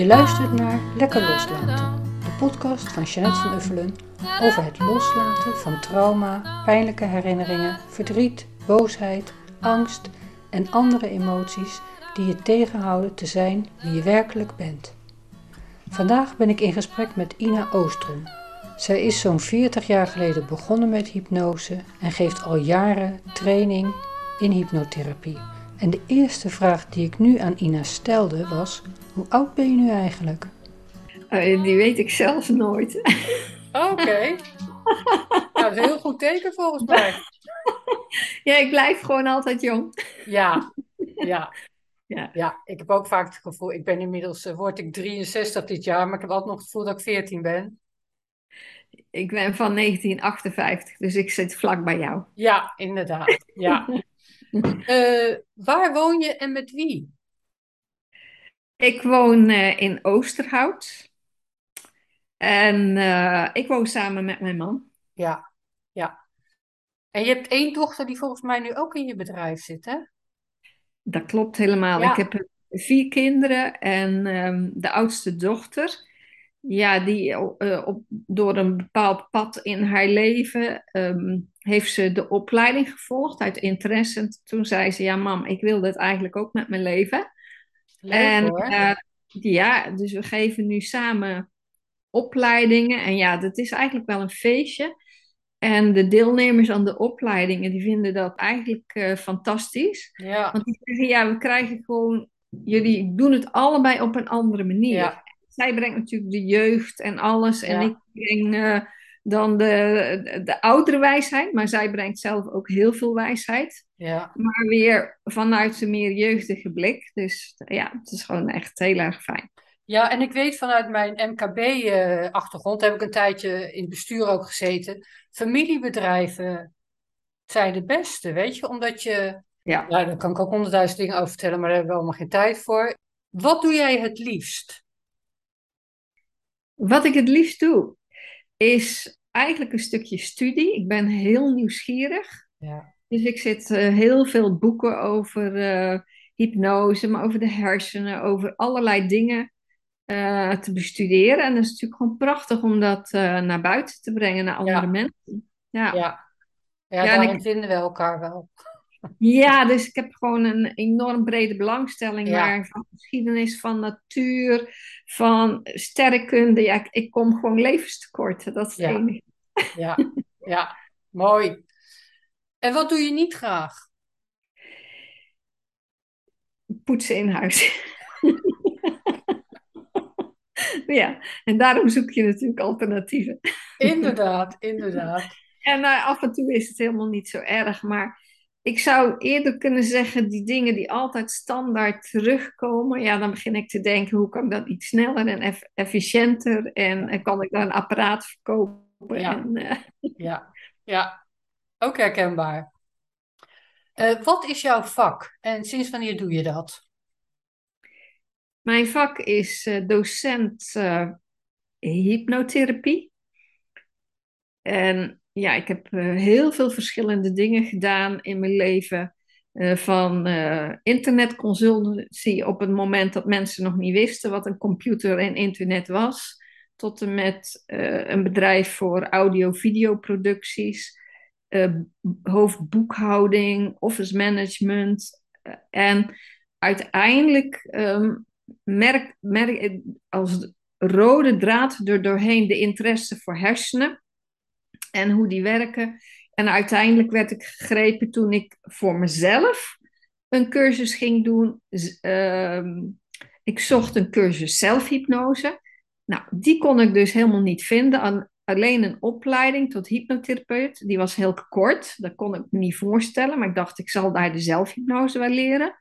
Je luistert naar Lekker Loslaten, de podcast van Jeanette van Uffelen over het loslaten van trauma, pijnlijke herinneringen, verdriet, boosheid, angst en andere emoties die je tegenhouden te zijn wie je werkelijk bent. Vandaag ben ik in gesprek met Ina Oostrom. Zij is zo'n 40 jaar geleden begonnen met hypnose en geeft al jaren training in hypnotherapie. En de eerste vraag die ik nu aan Ina stelde was: hoe oud ben je nu eigenlijk? Uh, die weet ik zelf nooit. Oké. nou, dat is een heel goed teken volgens mij. ja, ik blijf gewoon altijd jong. ja, ja. Ja. ja, ik heb ook vaak het gevoel, ik ben inmiddels, uh, word ik 63 dit jaar, maar ik heb altijd nog het gevoel dat ik 14 ben. Ik ben van 1958, dus ik zit vlak bij jou. Ja, inderdaad. Ja. Uh, waar woon je en met wie? Ik woon uh, in Oosterhout. En uh, ik woon samen met mijn man. Ja, ja. En je hebt één dochter die volgens mij nu ook in je bedrijf zit, hè? Dat klopt helemaal. Ik heb vier kinderen en um, de oudste dochter, ja, die uh, op, door een bepaald pad in haar leven um, heeft ze de opleiding gevolgd uit interesse. En toen zei ze, ja mam, ik wil dit eigenlijk ook met mijn leven. Leuk, en uh, ja, dus we geven nu samen opleidingen. En ja, dat is eigenlijk wel een feestje. En de deelnemers aan de opleidingen, die vinden dat eigenlijk uh, fantastisch. Ja. Want die zeggen, ja, we krijgen gewoon... Jullie doen het allebei op een andere manier. Ja. Zij brengt natuurlijk de jeugd en alles. En ik breng uh, dan de, de, de oudere wijsheid. Maar zij brengt zelf ook heel veel wijsheid. Ja. Maar weer vanuit een meer jeugdige blik. Dus ja, het is gewoon echt heel erg fijn. Ja, en ik weet vanuit mijn MKB-achtergrond, heb ik een tijdje in het bestuur ook gezeten. Familiebedrijven zijn de beste, weet je, omdat je. Ja. Nou, daar kan ik ook honderdduizend dingen over vertellen, maar daar hebben we allemaal geen tijd voor. Wat doe jij het liefst? Wat ik het liefst doe, is eigenlijk een stukje studie. Ik ben heel nieuwsgierig. Ja. Dus ik zit uh, heel veel boeken over uh, hypnose, maar over de hersenen, over allerlei dingen uh, te bestuderen. En dat is natuurlijk gewoon prachtig om dat naar buiten te brengen naar andere Ja. mensen. Ja, Ja, ja, Ja, ik- vinden we elkaar wel. Ja, dus ik heb gewoon een enorm brede belangstelling Ja. van geschiedenis, van natuur, van sterrenkunde. Ja, ik, ik kom gewoon levenstekort. Dat is het Ja. enige. Ja, ja, mooi. En wat doe je niet graag? Poetsen in huis. ja, en daarom zoek je natuurlijk alternatieven. Inderdaad, inderdaad. En nou, af en toe is het helemaal niet zo erg, maar ik zou eerder kunnen zeggen, die dingen die altijd standaard terugkomen, ja, dan begin ik te denken, hoe kan ik dat iets sneller en eff- efficiënter en, en kan ik dan een apparaat verkopen? Ja. En, eh, Ja, ja, ook herkenbaar. Eh, wat is jouw vak en sinds wanneer doe je dat? mijn vak is eh, docent hypnotherapie. En ja, ik heb eh, heel veel verschillende dingen gedaan in mijn leven. Eh, van internetconsultancy op het moment dat mensen nog niet wisten wat een computer en internet was. Tot en met een bedrijf voor audio-videoproducties, hoofdboekhouding, office management. en uiteindelijk ehm, merk, merk als rode draad er doorheen de interesse voor hersenen en hoe die werken. En uiteindelijk werd ik gegrepen toen ik voor mezelf een cursus ging doen. Ehm, ik zocht een cursus zelfhypnose. Nou, die kon ik dus helemaal niet vinden. Alleen een opleiding tot hypnotherapeut. Die was heel kort. Dat kon ik me niet voorstellen. Maar ik dacht, ik zal daar de zelfhypnose wel leren.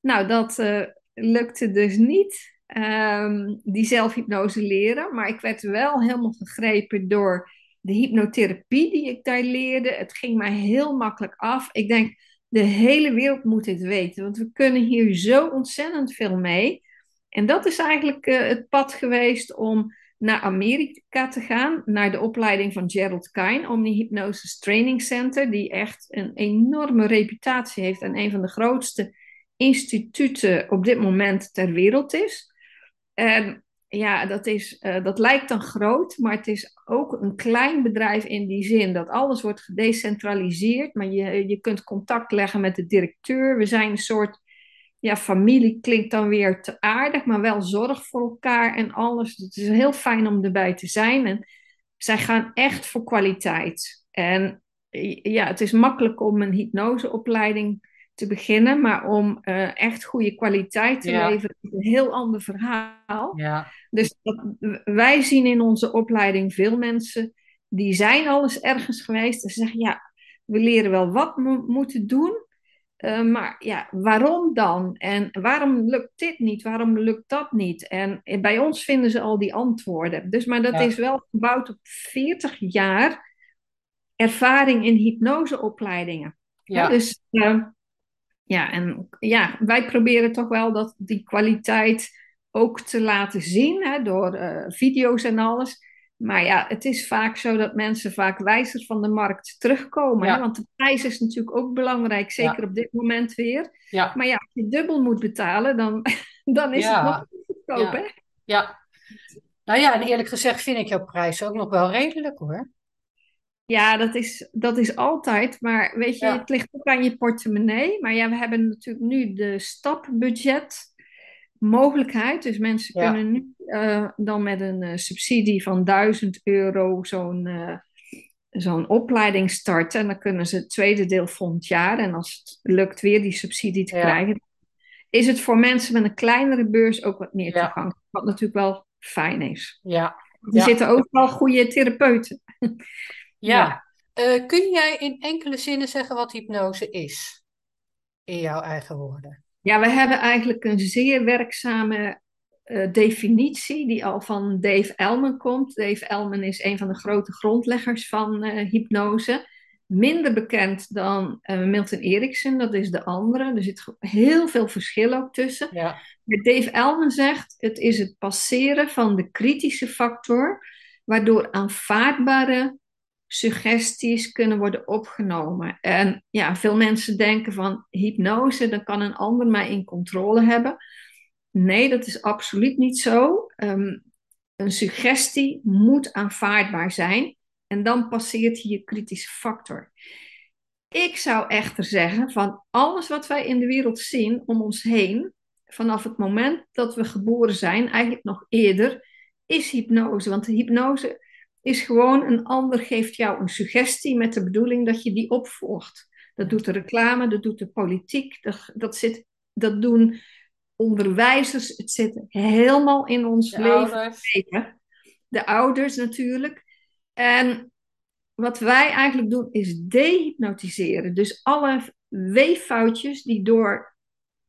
Nou, dat eh, lukte dus niet. ehm, die zelfhypnose leren. Maar ik werd wel helemaal gegrepen door de hypnotherapie die ik daar leerde. Het ging mij heel makkelijk af. Ik denk, de hele wereld moet dit weten. Want we kunnen hier zo ontzettend veel mee. En dat is eigenlijk eh, het pad geweest om naar Amerika te gaan, naar de opleiding van Gerald Kine, Omni Hypnosis Training Center, die echt een enorme reputatie heeft en een van de grootste instituten op dit moment ter wereld is. En ja, dat, is, uh, dat lijkt dan groot, maar het is ook een klein bedrijf in die zin dat alles wordt gedecentraliseerd, maar je, je kunt contact leggen met de directeur. We zijn een soort ja, familie klinkt dan weer te aardig, maar wel zorg voor elkaar en alles. Het is heel fijn om erbij te zijn. En zij gaan echt voor kwaliteit. En ja, het is makkelijk om een hypnoseopleiding te beginnen, maar om uh, echt goede kwaliteit te leveren is een heel ander verhaal. Ja. Dus dat, wij zien in onze opleiding veel mensen die zijn al eens ergens geweest en zeggen ja, we leren wel wat we moeten doen, uh, maar ja, waarom dan? En waarom lukt dit niet? Waarom lukt dat niet? En bij ons vinden ze al die antwoorden. Dus, maar dat is wel gebouwd op 40 jaar ervaring in hypnoseopleidingen. Ja. Dus uh, ja, en ja, wij proberen toch wel dat die kwaliteit ook te laten zien hè, door uh, video's en alles. Maar ja, het is vaak zo dat mensen vaak wijzer van de markt terugkomen. Hè? Want de prijs is natuurlijk ook belangrijk, zeker op dit moment weer. Ja. Maar ja, als je dubbel moet betalen, dan, dan is het nog niet goedkoop, hè? Ja. Nou ja, en eerlijk gezegd vind ik jouw prijs ook nog wel redelijk, hoor. Ja, dat is, dat is altijd. Maar weet je, het ligt ook aan je portemonnee. Maar ja, we hebben natuurlijk nu de stapbudget mogelijkheid. Dus mensen kunnen nu uh, dan met een uh, subsidie van 1000 euro zo'n uh, zo'n opleiding starten. En dan kunnen ze het tweede deel volgend jaar. En als het lukt weer die subsidie te krijgen, is het voor mensen met een kleinere beurs ook wat meer toegang. Wat natuurlijk wel fijn is. Ja. Er zitten ook wel goede therapeuten. Ja. ja. kun jij in enkele zinnen zeggen wat hypnose is? In jouw eigen woorden. Ja, we hebben eigenlijk een zeer werkzame uh, definitie die al van Dave Elman komt. Dave Elman is een van de grote grondleggers van uh, hypnose. Minder bekend dan Milton Erickson, dat is de andere. Er zit heel veel verschil ook tussen. Ja. Dave Elman zegt, het is het passeren van de kritische factor, waardoor aanvaardbare suggesties kunnen worden opgenomen. En ja, veel mensen denken van hypnose, dan kan een ander mij in controle hebben. Nee, dat is absoluut niet zo. Ehm, een suggestie moet aanvaardbaar zijn en dan passeert hier kritische factor. Ik zou echter zeggen van alles wat wij in de wereld zien om ons heen, vanaf het moment dat we geboren zijn, eigenlijk nog eerder, is hypnose. Want de hypnose is gewoon een ander geeft jou een suggestie met de bedoeling dat je die opvolgt. Dat doet de reclame, dat doet de politiek, dat, dat, zit, dat doen onderwijzers. Het zit helemaal in ons de leven. Ouders. De ouders natuurlijk. En wat wij eigenlijk doen is dehypnotiseren. Dus alle weeffoutjes die door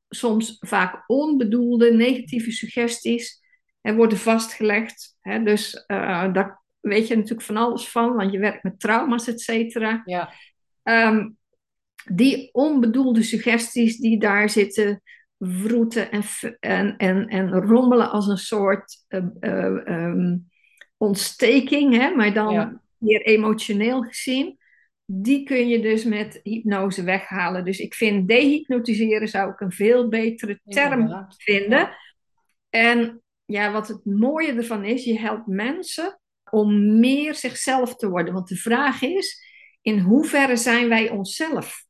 soms vaak onbedoelde negatieve suggesties hè, worden vastgelegd. Hè, dus uh, dat, weet je natuurlijk van alles van, want je werkt met trauma's, et cetera. Ja. Um, die onbedoelde suggesties die daar zitten vroeten en, en, en, en rommelen als een soort uh, uh, um, ontsteking, hè, maar dan ja. meer emotioneel gezien. Die kun je dus met hypnose weghalen. Dus ik vind dehypnotiseren zou ik een veel betere term ja. vinden. En ja, wat het mooie ervan is, je helpt mensen om meer zichzelf te worden. Want de vraag is, in hoeverre zijn wij onszelf?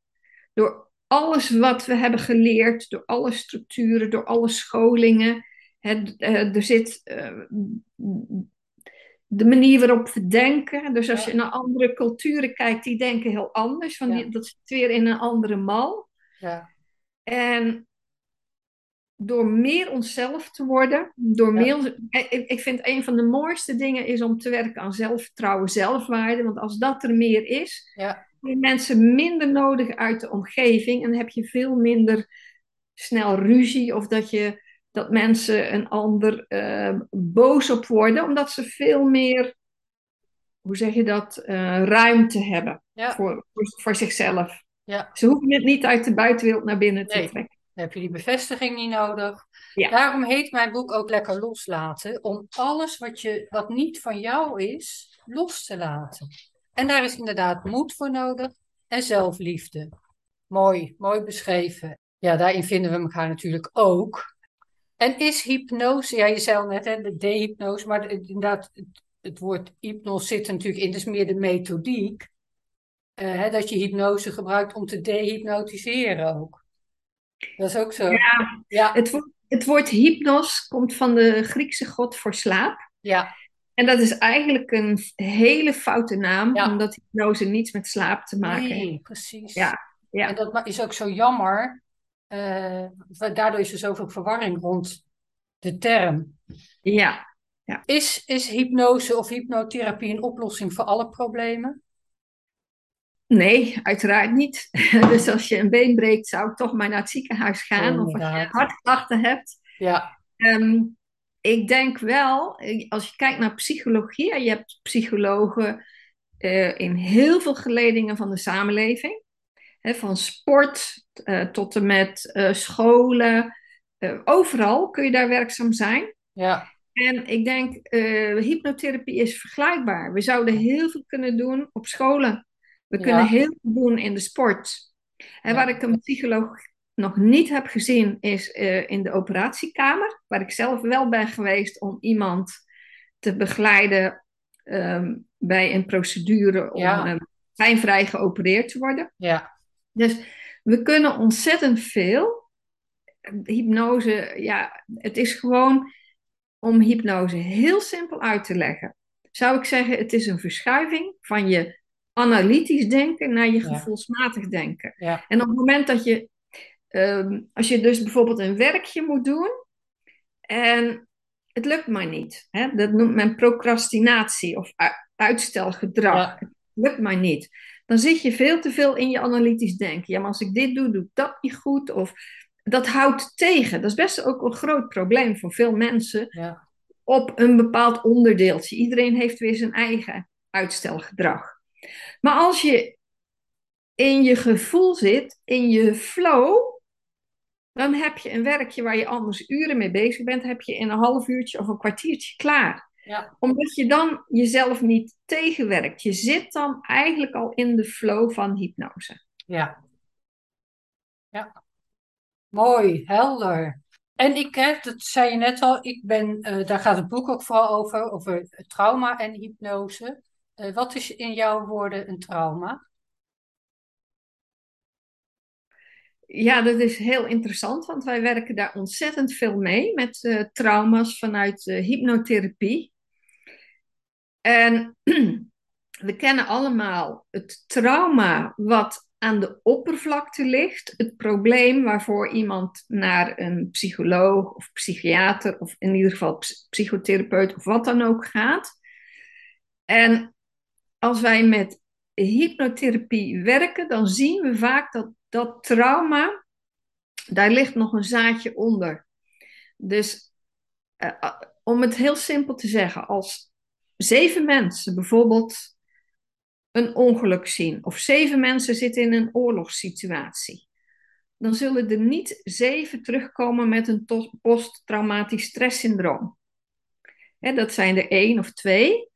Door alles wat we hebben geleerd, door alle structuren, door alle scholingen. Het, uh, er zit uh, de manier waarop we denken. Dus als je naar andere culturen kijkt, die denken heel anders. Van dat zit weer in een andere mal. Ja. En door meer onszelf te worden, door ja. meer, ik, ik vind een van de mooiste dingen is om te werken aan zelfvertrouwen, zelfwaarde. Want als dat er meer is, ja. hebben mensen minder nodig uit de omgeving en heb je veel minder snel ruzie of dat, je, dat mensen een ander uh, boos op worden, omdat ze veel meer, hoe zeg je dat, uh, ruimte hebben ja. voor, voor, voor, zichzelf. Ja. Ze hoeven het niet uit de buitenwereld naar binnen te trekken. Dan heb je die bevestiging niet nodig. Ja. Daarom heet mijn boek ook Lekker Loslaten. Om alles wat, je, wat niet van jou is, los te laten. En daar is inderdaad moed voor nodig en zelfliefde. Mooi, mooi beschreven. Ja, daarin vinden we elkaar natuurlijk ook. En is hypnose, ja, je zei al net, hè, de dehypnose, maar de- inderdaad, het, het woord hypnose zit er natuurlijk in, is meer de methodiek. Eh, hè, dat je hypnose gebruikt om te dehypnotiseren ook. Dat is ook zo. Ja, Ja, het, woord- het woord hypnos komt van de Griekse god voor slaap. ja, En dat is eigenlijk een hele foute naam, Ja. omdat hypnose niets met slaap te maken heeft. nee, precies. Ja, ja. En dat is ook zo jammer. eh, daardoor is er zoveel verwarring rond de term. Ja, Is, is hypnose of hypnotherapie een oplossing voor alle problemen? Nee, uiteraard niet. Dus als je een been breekt, zou ik toch maar naar het ziekenhuis gaan. Of als je hartklachten hebt. Ja, Ehm, ik denk wel, als je kijkt naar psychologie, je hebt psychologen eh, in heel veel geledingen van de samenleving. Hè, van sport eh, tot en met eh, scholen. Overal kun je daar werkzaam zijn. ja, En ik denk, hypnotherapie is vergelijkbaar. We zouden heel veel kunnen doen op scholen. We Ja. kunnen heel veel doen in de sport. En waar ik een psycholoog nog niet heb gezien, is eh, in de operatiekamer. Waar ik zelf wel ben geweest om iemand te begeleiden ehm, bij een procedure om Ja. eh, pijnvrij geopereerd te worden. ja, Dus we kunnen ontzettend veel. Hypnose, ja, het is gewoon om hypnose heel simpel uit te leggen. Zou ik zeggen, het is een verschuiving van je analytisch denken naar je gevoelsmatig denken. ja, En op het moment dat je, ehm, als je dus bijvoorbeeld een werkje moet doen en het lukt maar niet, hè, dat noemt men procrastinatie of uitstelgedrag. Ja. Het lukt maar niet. Dan zit je veel te veel in je analytisch denken. Ja, maar als ik dit doe, doe ik dat niet goed. Of dat houdt tegen. Dat is best ook een groot probleem voor veel mensen ja, op een bepaald onderdeeltje. Iedereen heeft weer zijn eigen uitstelgedrag. Maar als je in je gevoel zit, in je flow, dan heb je een werkje waar je anders uren mee bezig bent, heb je in een half uurtje of een kwartiertje klaar. ja, Omdat je dan jezelf niet tegenwerkt. Je zit dan eigenlijk al in de flow van hypnose. ja. Ja. Mooi, helder. En ik, hè, dat zei je net al, ik ben, eh, daar gaat het boek ook vooral over, over trauma en hypnose. Eh, wat is in jouw woorden een trauma? Ja, dat is heel interessant, want wij werken daar ontzettend veel mee met eh, trauma's vanuit eh, hypnotherapie. En we kennen allemaal het trauma wat aan de oppervlakte ligt, het probleem waarvoor iemand naar een psycholoog of psychiater of in ieder geval ps- psychotherapeut of wat dan ook gaat. En als wij met hypnotherapie werken, dan zien we vaak dat dat trauma, daar ligt nog een zaadje onder. Dus eh, eh, om het heel simpel te zeggen, als zeven mensen bijvoorbeeld een ongeluk zien, of zeven mensen zitten in een oorlogssituatie, dan zullen er niet zeven terugkomen met een posttraumatisch stresssyndroom. Dat zijn er één of twee,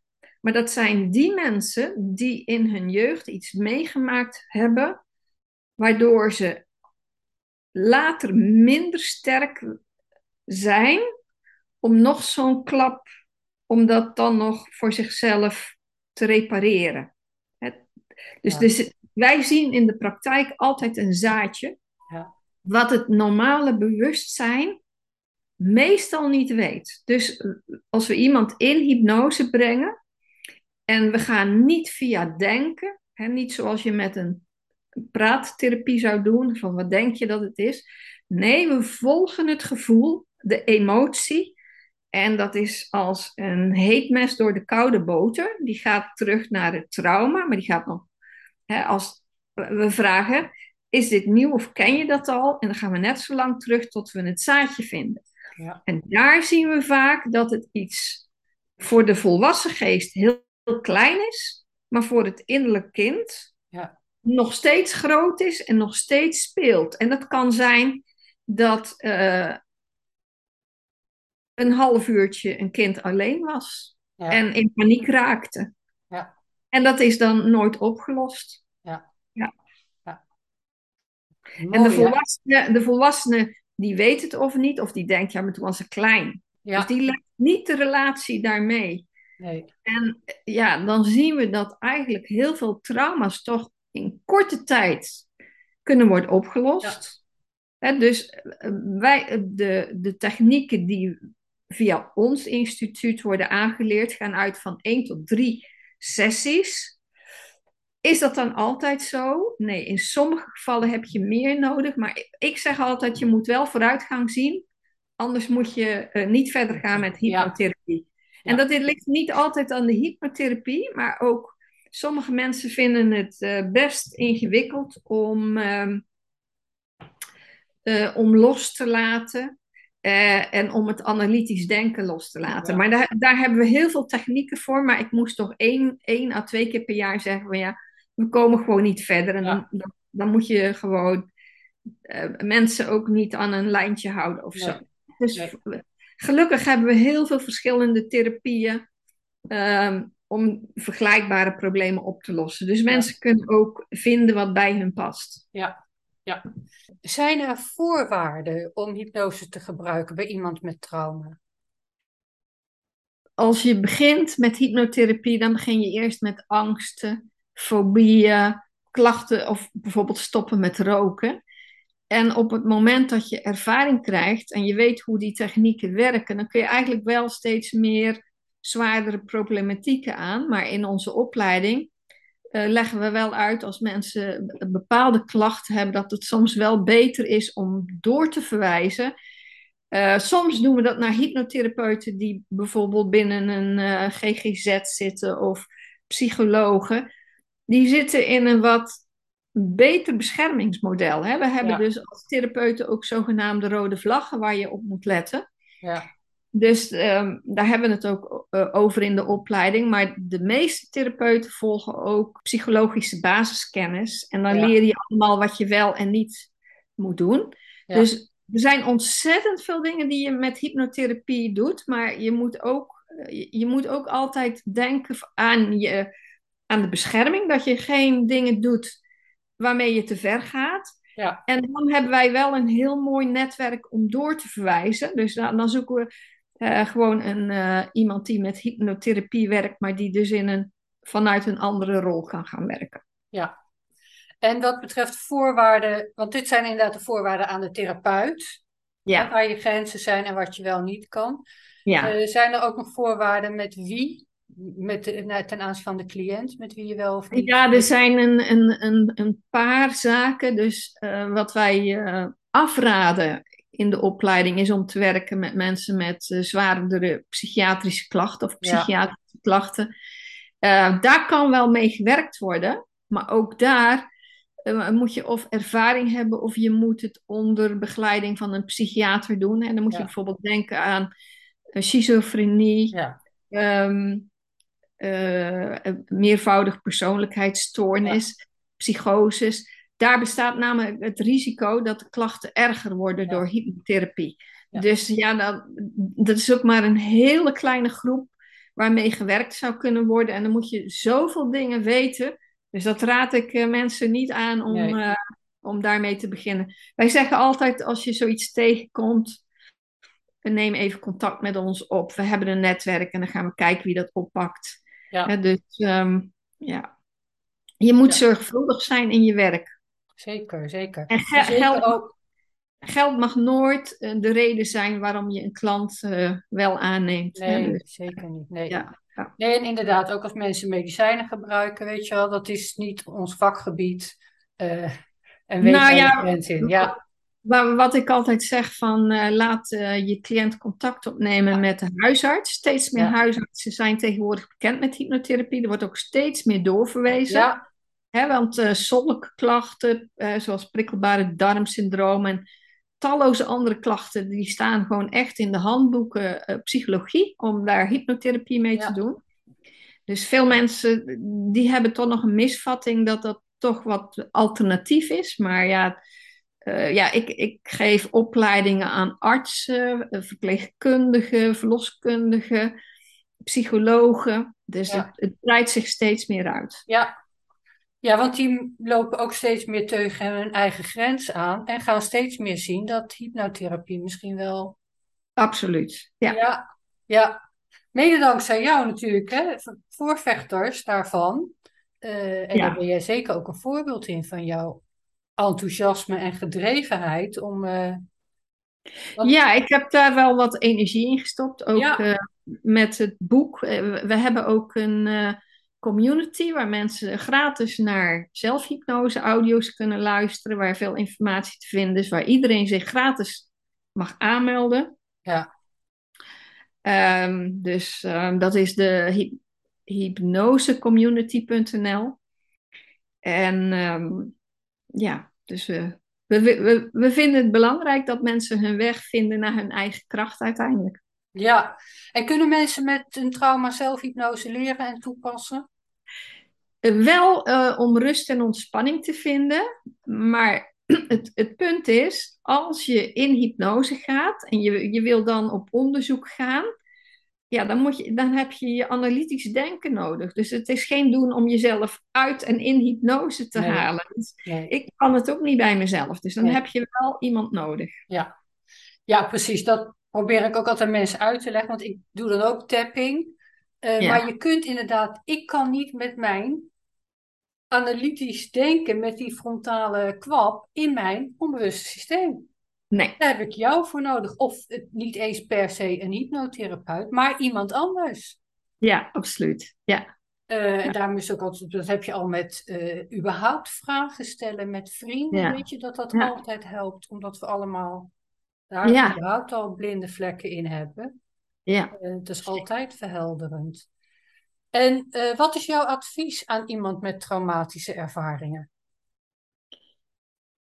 maar dat zijn die mensen die in hun jeugd iets meegemaakt hebben, waardoor ze later minder sterk zijn om nog zo'n klap, om dat dan nog voor zichzelf te repareren. Dus, Ja. dus wij zien in de praktijk altijd een zaadje, Ja. wat het normale bewustzijn meestal niet weet. Dus eh, als we iemand in hypnose brengen en we gaan niet via denken, hè, niet zoals je met een praattherapie zou doen, van wat denk je dat het is. Nee, we volgen het gevoel, de emotie. En dat is als een heet mes door de koude boter. Die gaat terug naar het trauma, maar die gaat nog. Hè, als we vragen: is dit nieuw of ken je dat al? En dan gaan we net zo lang terug tot we het zaadje vinden. Ja. En daar zien we vaak dat het iets voor de volwassen geest heel, heel klein is, maar voor het innerlijk kind Ja. nog steeds groot is en nog steeds speelt. En dat kan zijn dat eh, een half uurtje een kind alleen was Ja. en in paniek raakte. Ja. En dat is dan nooit opgelost. Ja. Ja. En de Mooi, hè? volwassene, de volwassene die weet het of niet, of die denkt, ja, maar toen was ze klein. Dus die legt niet de relatie daarmee. Nee. En ja, dan zien we dat eigenlijk heel veel trauma's toch in korte tijd kunnen worden opgelost. Hè, dus eh, wij, de, de technieken die via ons instituut worden aangeleerd, gaan uit van één tot drie sessies. Is dat dan altijd zo? Nee, in sommige gevallen heb je meer nodig. Maar ik zeg altijd, je moet wel vooruitgang zien. Anders moet je eh, niet verder gaan met hypnotherapie. En dat dit ligt niet altijd aan de hypnotherapie, maar ook sommige mensen vinden het eh, best ingewikkeld om, ehm, eh, om los te laten. eh, en om het analytisch denken los te laten. Ja. Maar daar, daar hebben we heel veel technieken voor. Maar ik moest toch één, één à twee keer per jaar zeggen: van ja, we komen gewoon niet verder. En Ja. dan, dan, moet je gewoon mensen ook niet aan een lijntje houden of zo. Dus Nee. Gelukkig hebben we heel veel verschillende therapieën ehm, om vergelijkbare problemen op te lossen. Dus mensen kunnen ook vinden wat bij hun past. Ja. ja. Zijn er voorwaarden om hypnose te gebruiken bij iemand met trauma? Als je begint met hypnotherapie, dan begin je eerst met angsten, fobieën, klachten of bijvoorbeeld stoppen met roken. En op het moment dat je ervaring krijgt en je weet hoe die technieken werken, dan kun je eigenlijk wel steeds meer zwaardere problematieken aan. Maar in onze opleiding eh, leggen we wel uit als mensen bepaalde klachten hebben, dat het soms wel beter is om door te verwijzen. Eh, soms doen we dat naar hypnotherapeuten die bijvoorbeeld binnen een eh, GGZ zitten of psychologen. Die zitten in een wat beter beschermingsmodel. Hè? We hebben Ja. dus als therapeuten ook zogenaamde rode vlaggen waar je op moet letten. Ja. Dus ehm, daar hebben we het ook eh, over in de opleiding. Maar de meeste therapeuten volgen ook psychologische basiskennis. En dan Ja. leer je allemaal wat je wel en niet moet doen. Dus er zijn ontzettend veel dingen die je met hypnotherapie doet. Maar je moet ook, eh, je moet ook altijd denken aan, je, aan de bescherming. Dat je geen dingen doet waarmee je te ver gaat. Ja. En dan hebben wij wel een heel mooi netwerk om door te verwijzen. Dus dan, dan zoeken we eh, gewoon een, eh, iemand die met hypnotherapie werkt, maar die dus in een, vanuit een andere rol kan gaan werken. Ja. En wat betreft voorwaarden, want dit zijn inderdaad de voorwaarden aan de therapeut, Ja, waar je grenzen zijn en wat je wel niet kan. ja. Eh, zijn er ook nog voorwaarden met wie, met nou, ten aanzien van de cliënt, met wie je wel of niet? Ja, er zijn een, een, een, een paar zaken. Dus eh, wat wij eh, afraden in de opleiding is om te werken met mensen met eh, zwaardere psychiatrische klachten of Ja. psychiatrische klachten. Daar kan wel mee gewerkt worden, maar ook daar moet je of ervaring hebben of je moet het onder begeleiding van een psychiater doen. En dan moet je bijvoorbeeld denken aan schizofrenie, Ja. ehm, eh, meervoudig persoonlijkheidsstoornis, psychoses. Daar bestaat namelijk het risico dat de klachten erger worden Ja. door hypnotherapie. Ja. Dus ja, dat, dat is ook maar een hele kleine groep waarmee gewerkt zou kunnen worden. En dan moet je zoveel dingen weten. Dus dat raad ik eh, mensen niet aan om, Nee. eh, om daarmee te beginnen. Wij zeggen altijd als je zoiets tegenkomt, neem even contact met ons op. We hebben een netwerk en dan gaan we kijken wie dat oppakt. Ja. Dus ehm, ja, je moet Ja. zorgvuldig zijn in je werk. Zeker, zeker. En ge- En zeker geld, ook, geld mag nooit eh, de reden zijn waarom je een klant eh, wel aanneemt. hè. nee, Dus, zeker niet. Nee. ja, ja. Nee, en inderdaad, ook als mensen medicijnen gebruiken, weet je wel, dat is niet ons vakgebied. eh, en weet Nou ja, in. Ja, Wa- Wat ik altijd zeg van eh, laat eh, je cliënt contact opnemen Ja. met de huisarts. Steeds meer Ja. huisartsen zijn tegenwoordig bekend met hypnotherapie. Er wordt ook steeds meer doorverwezen. ja, Hè, want eh klachten, eh, zoals prikkelbare darmsyndroom en talloze andere klachten, die staan gewoon echt in de handboeken psychologie om daar hypnotherapie mee te doen. Dus veel mensen die hebben toch nog een misvatting dat dat toch wat alternatief is. Maar ja, eh, ja ik, ik geef opleidingen aan artsen, eh, verpleegkundigen, verloskundigen, psychologen. Dus Ja. het, het breidt zich steeds meer uit. ja. Ja, want die lopen ook steeds meer tegen hun eigen grens aan en gaan steeds meer zien dat hypnotherapie misschien wel. Absoluut. Ja. Ja, ja. Mede dankzij jou natuurlijk, hè? Voorvechters daarvan. Eh, en Ja. daar ben jij zeker ook een voorbeeld in van jouw enthousiasme en gedrevenheid om. eh, Ja, ik heb daar wel wat energie in gestopt. Ook Ja. eh, met het boek. Eh, we- hebben ook een community waar mensen gratis naar zelfhypnose audio's kunnen luisteren. Waar veel informatie te vinden is. Waar iedereen zich gratis mag aanmelden. Ja. Ehm, dus ehm, dat is de hy hypnosecommunity.nl. En ehm, ja, dus we, we, we, we vinden het belangrijk dat mensen hun weg vinden naar hun eigen kracht uiteindelijk. Ja, en kunnen mensen met een trauma zelfhypnose leren en toepassen? Eh, Wel eh, om rust en ontspanning te vinden, maar het, het punt is, als je in hypnose gaat en je, je wil dan op onderzoek gaan, ja, dan, moet je, dan heb je je analytisch denken nodig. Dus het is geen doen om jezelf uit en in hypnose te Nee. halen. Dus Nee. ik kan het ook niet bij mezelf, dus dan Nee. heb je wel iemand nodig. Ja. ja, precies. Dat probeer ik ook altijd mensen uit te leggen, want ik doe dan ook tapping. Eh, Ja. Maar je kunt inderdaad, ik kan niet met mijn analytisch denken, met die frontale kwap in mijn onbewuste systeem. Nee, Daar heb ik jou voor nodig. Of het niet eens per se een hypnotherapeut, maar iemand anders. ja, absoluut. Ja, Eh, En daarom is ook altijd, dat heb je al met eh, überhaupt vragen stellen met vrienden. Ja. Weet je dat dat Ja. altijd helpt, omdat we allemaal daar Ja. überhaupt al blinde vlekken in hebben. ja. Eh, het is altijd verhelderend. En eh, wat is jouw advies aan iemand met traumatische ervaringen?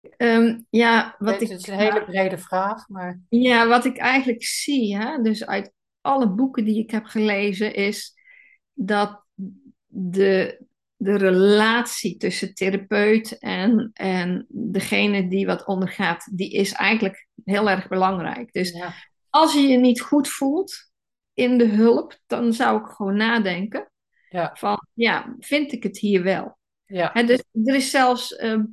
Ehm, ja, wat ik, het is een hele brede vraag, maar Ja, wat ik eigenlijk zie, hè, dus uit alle boeken die ik heb gelezen, is dat de, de relatie tussen therapeut en, en degene die wat ondergaat, die is eigenlijk heel erg belangrijk. Dus ja, als je je niet goed voelt in de hulp, dan zou ik gewoon nadenken ja, van, ja, vind ik het hier wel? ja, Hè, dus er is zelfs ehm,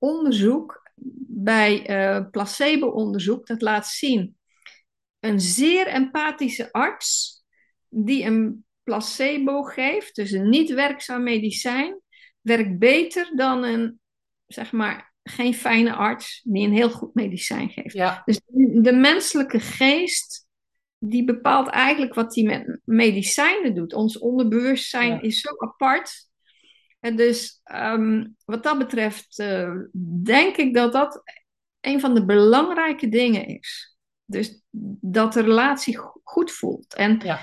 onderzoek bij eh, placebo-onderzoek dat laat zien. Een zeer empathische arts die een placebo geeft, dus een niet werkzaam medicijn, werkt beter dan een, zeg maar, geen fijne arts die een heel goed medicijn geeft. ja, Dus de menselijke geest, die bepaalt eigenlijk wat die met medicijnen doet. Ons onderbewustzijn Ja. is zo apart. En dus ehm, wat dat betreft eh, denk ik dat dat een van de belangrijke dingen is. Dus dat de relatie go- goed voelt. En ja,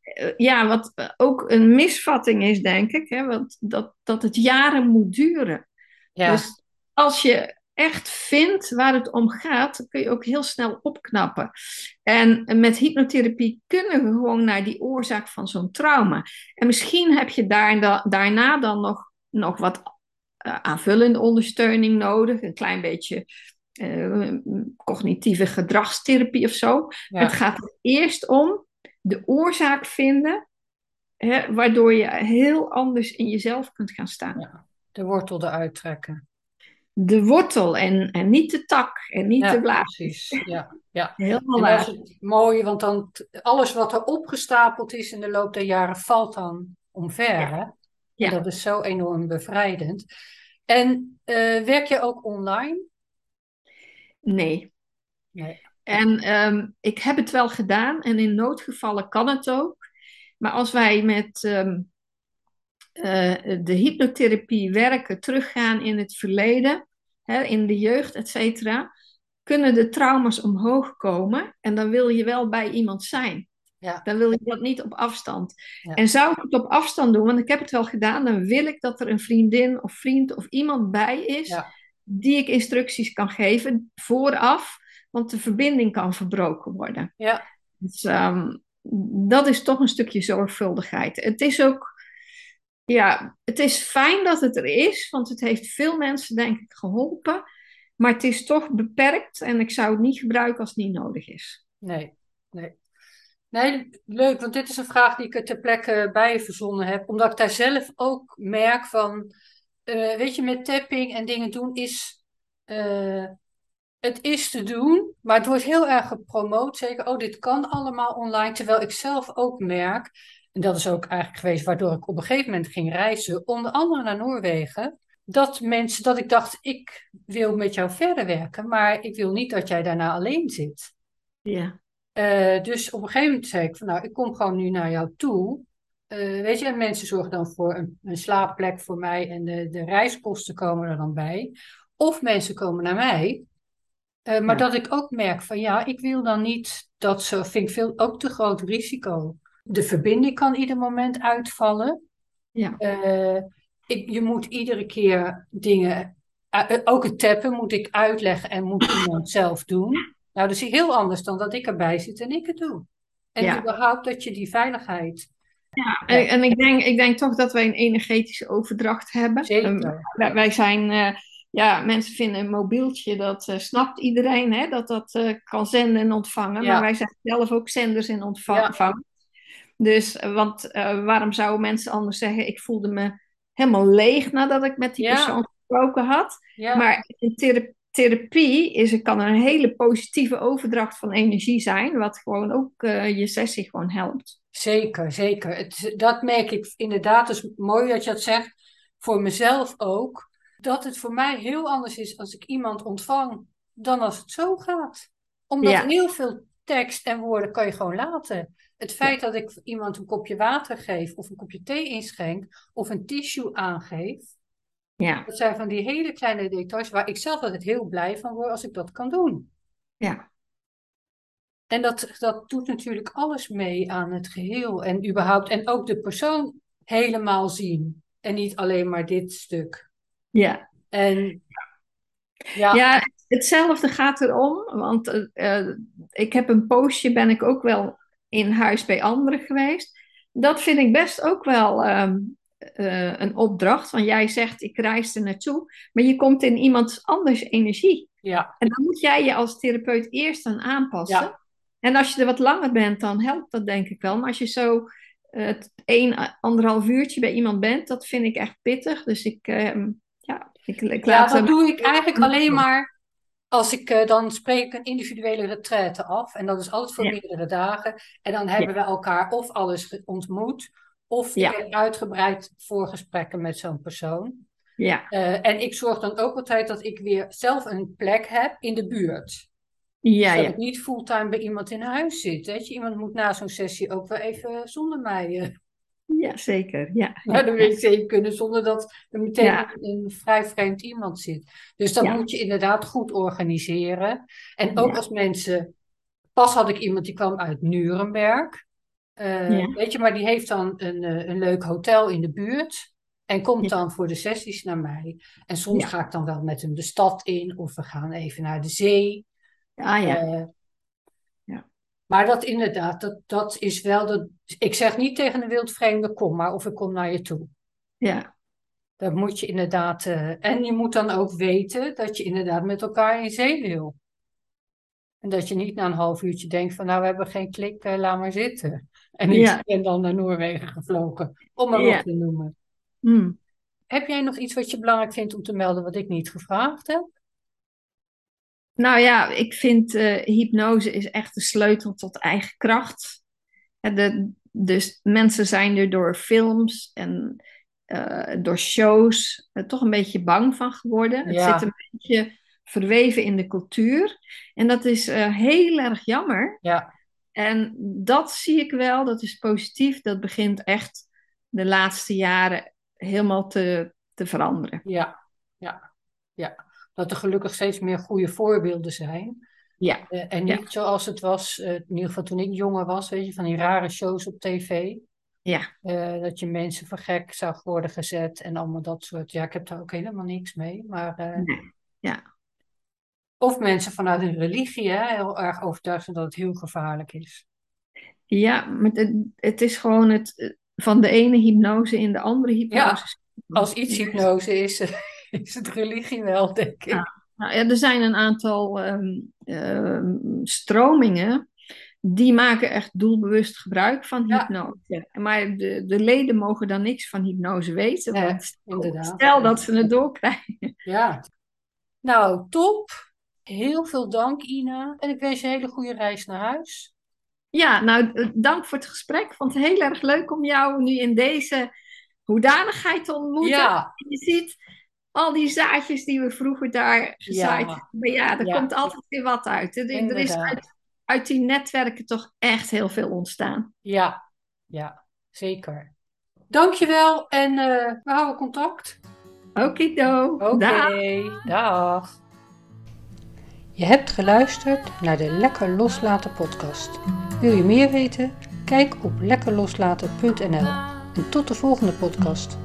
eh, ja, wat eh, ook een misvatting is, denk ik, hè, want dat, dat het jaren moet duren. ja, Dus als je echt vindt waar het om gaat, dan kun je ook heel snel opknappen. En met hypnotherapie kunnen we gewoon naar die oorzaak van zo'n trauma. En misschien heb je daar, da- daarna dan nog, nog wat eh, aanvullende ondersteuning nodig. Een klein beetje eh, cognitieve gedragstherapie of zo. ja. Het gaat er eerst om de oorzaak vinden, hè, waardoor je heel anders in jezelf kunt gaan staan Ja. De wortel eruit trekken. De wortel en, en niet de tak en niet Ja, de blaas. precies. Ja, ja. Helemaal En dat is waar. het mooie, want dan alles wat er opgestapeld is in de loop der jaren valt dan omver. Hè? Ja. dat is zo enorm bevrijdend. En eh, werk je ook online? Nee. Nee. En ehm, ik heb het wel gedaan en in noodgevallen kan het ook. Maar als wij met ehm, eh, de hypnotherapie werken, teruggaan in het verleden, hè, in de jeugd, et cetera, kunnen de trauma's omhoog komen. En dan wil je wel bij iemand zijn. Ja, Dan wil je dat niet op afstand. Ja. En zou ik het op afstand doen, want ik heb het wel gedaan, dan wil ik dat er een vriendin of vriend of iemand bij is Ja. die ik instructies kan geven vooraf, want de verbinding kan verbroken worden. ja, Dus ehm, dat is toch een stukje zorgvuldigheid. Het is ook, ja, het is fijn dat het er is, want het heeft veel mensen, denk ik, geholpen. Maar het is toch beperkt en ik zou het niet gebruiken als het niet nodig is. nee, nee. Nee, leuk, want dit is een vraag die ik er ter plekke bij verzonnen heb, omdat ik daar zelf ook merk van, eh, weet je, met tapping en dingen doen is. eh, het is te doen, maar het wordt heel erg gepromoot. Zeker, oh, dit kan allemaal online. Terwijl ik zelf ook merk, en dat is ook eigenlijk geweest waardoor ik op een gegeven moment ging reizen, onder andere naar Noorwegen. Dat mensen, dat ik dacht, ik wil met jou verder werken, maar ik wil niet dat jij daarna alleen zit. Ja. Eh, dus op een gegeven moment zei ik van nou, ik kom gewoon nu naar jou toe. Eh, weet je, en mensen zorgen dan voor een, een slaapplek voor mij en de, de reiskosten komen er dan bij. Of mensen komen naar mij. Eh, maar Ja. dat ik ook merk van ja, ik wil dan niet dat ze, vind ik veel, ook te groot risico. De verbinding kan ieder moment uitvallen. Ja. Eh, ik, je moet iedere keer dingen, eh, eh, ook het tappen moet ik uitleggen en moet iemand zelf doen. Nou, dat is heel anders dan dat ik erbij zit en ik het doe. En Ja. überhaupt dat je die veiligheid, En, en ik, denk, ik denk toch dat wij een energetische overdracht hebben. Ehm, zeker. wij, wij zijn, ja, mensen vinden een mobieltje, dat snapt iedereen, hè, dat dat kan zenden en ontvangen. Ja. Maar wij zijn zelf ook zenders en ontvangers. Dus, eh, want eh, waarom zouden mensen anders zeggen, ik voelde me helemaal leeg nadat ik met die Ja. persoon gesproken had. Ja, Maar in thera- therapie is, het kan een hele positieve overdracht van energie zijn, wat gewoon ook eh, je sessie gewoon helpt. zeker, zeker. Het, dat merk ik inderdaad. Dus mooi dat je dat zegt. Voor mezelf ook. Dat het voor mij heel anders is als ik iemand ontvang dan als het zo gaat. Omdat Ja. heel veel tekst en woorden kan je gewoon laten. Het feit dat ik iemand een kopje water geef, of een kopje thee inschenk, of een tissue aangeef. Ja, Dat zijn van die hele kleine details waar ik zelf altijd heel blij van word als ik dat kan doen. ja, En dat, dat doet natuurlijk alles mee aan het geheel. En überhaupt, en ook de persoon helemaal zien. En niet alleen maar dit stuk. ja. En ja, Ja, hetzelfde gaat erom, want eh, eh, ik heb een poosje, ben ik ook wel in huis bij anderen geweest. Dat vind ik best ook wel ehm, eh, een opdracht, want jij zegt ik reis er naartoe, maar je komt in iemand anders energie. ja, En dan moet jij je als therapeut eerst aan aanpassen. Ja. En als je er wat langer bent, dan helpt dat denk ik wel. Maar als je zo eh één, anderhalf uurtje bij iemand bent, dat vind ik echt pittig. Dus ik, ehm, ja, ik, ik ja, laat dat hem- doe ik eigenlijk alleen maar als ik, eh, dan spreek ik een individuele retraite af. En dat is altijd voor Ja. meerdere dagen. En dan hebben we elkaar of alles ontmoet, of Ja. uitgebreid voorgesprekken met zo'n persoon. Ja, Eh, en ik zorg dan ook altijd dat ik weer zelf een plek heb in de buurt. ja, dat ja. ik niet fulltime bij iemand in huis zit. Weet je? Iemand moet na zo'n sessie ook wel even zonder mij eh, Ja, zeker. Ja, naar de wc kunnen, zonder dat er meteen Ja. een vrij vreemd iemand zit. Dus dat Ja. moet je inderdaad goed organiseren. En ook Ja. als mensen. Pas had ik iemand die kwam uit Nuremberg. Eh. Weet je, maar die heeft dan een, eh, een leuk hotel in de buurt. En komt dan voor de sessies naar mij. En soms ga ik dan wel met hem de stad in. Of we gaan even naar de zee. Ah ja, Eh, Ja. Maar dat inderdaad, dat, dat is wel. Dat, ik zeg niet tegen een wildvreemde: kom maar of ik kom naar je toe. ja, Dat moet je inderdaad. eh, en je moet dan ook weten dat je inderdaad met elkaar in zee wil. En dat je niet na een half uurtje denkt: van nou, we hebben geen klik, eh, laat maar zitten. En ik Ja. ben dan naar Noorwegen gevlogen, om maar Ja. wat te noemen. Hm. Heb jij nog iets wat je belangrijk vindt om te melden, wat ik niet gevraagd heb? Nou ja, ik vind eh, hypnose is echt de sleutel tot eigen kracht. En de, dus mensen zijn er door films en eh, door shows eh, toch een beetje bang van geworden. Het zit een beetje verweven in de cultuur. En dat is heel erg jammer. Ja, En dat zie ik wel, dat is positief. Dat begint echt de laatste jaren helemaal te, te veranderen. ja, ja, ja. Dat er gelukkig steeds meer goede voorbeelden zijn. Ja, Eh, en Ja. niet zoals het was, eh, in ieder geval toen ik jonger was, weet je, van die rare shows op tv. ja, Eh, dat je mensen voor gek zag worden gezet en allemaal dat soort. Ja, ik heb daar ook helemaal niks mee. Maar, nee. ja, of mensen vanuit een religie hè, heel erg overtuigd zijn dat het heel gevaarlijk is. ja maar het, het is gewoon het van de ene hypnose in de andere hypnose. Als iets hypnose is, is het religie wel, denk ik. Ja. Nou, ja, er zijn een aantal ehm, ehm, stromingen die maken echt doelbewust gebruik van Ja. hypnose. Maar de, de leden mogen dan niks van hypnose weten. Nee, want stel, inderdaad. stel dat ze het doorkrijgen. Ja. Nou, top. Heel veel dank, Ina. En ik wens je een hele goede reis naar huis. Ja, nou, eh, dank voor het gesprek. Ik vond het heel erg leuk om jou nu in deze hoedanigheid te ontmoeten. Ja, Je ziet al die zaadjes die we vroeger daar gezaaid Ja. hebben. Maar ja, er Ja. komt altijd weer wat uit. hè. Er, er is uit, uit die netwerken toch echt heel veel ontstaan. ja, ja, zeker. Dankjewel en eh, we houden contact. Okido. Oké, Dag. dag. Je hebt geluisterd naar de Lekker Loslaten podcast. Wil je meer weten? Kijk op lekkerloslaten.nl. En tot de volgende podcast.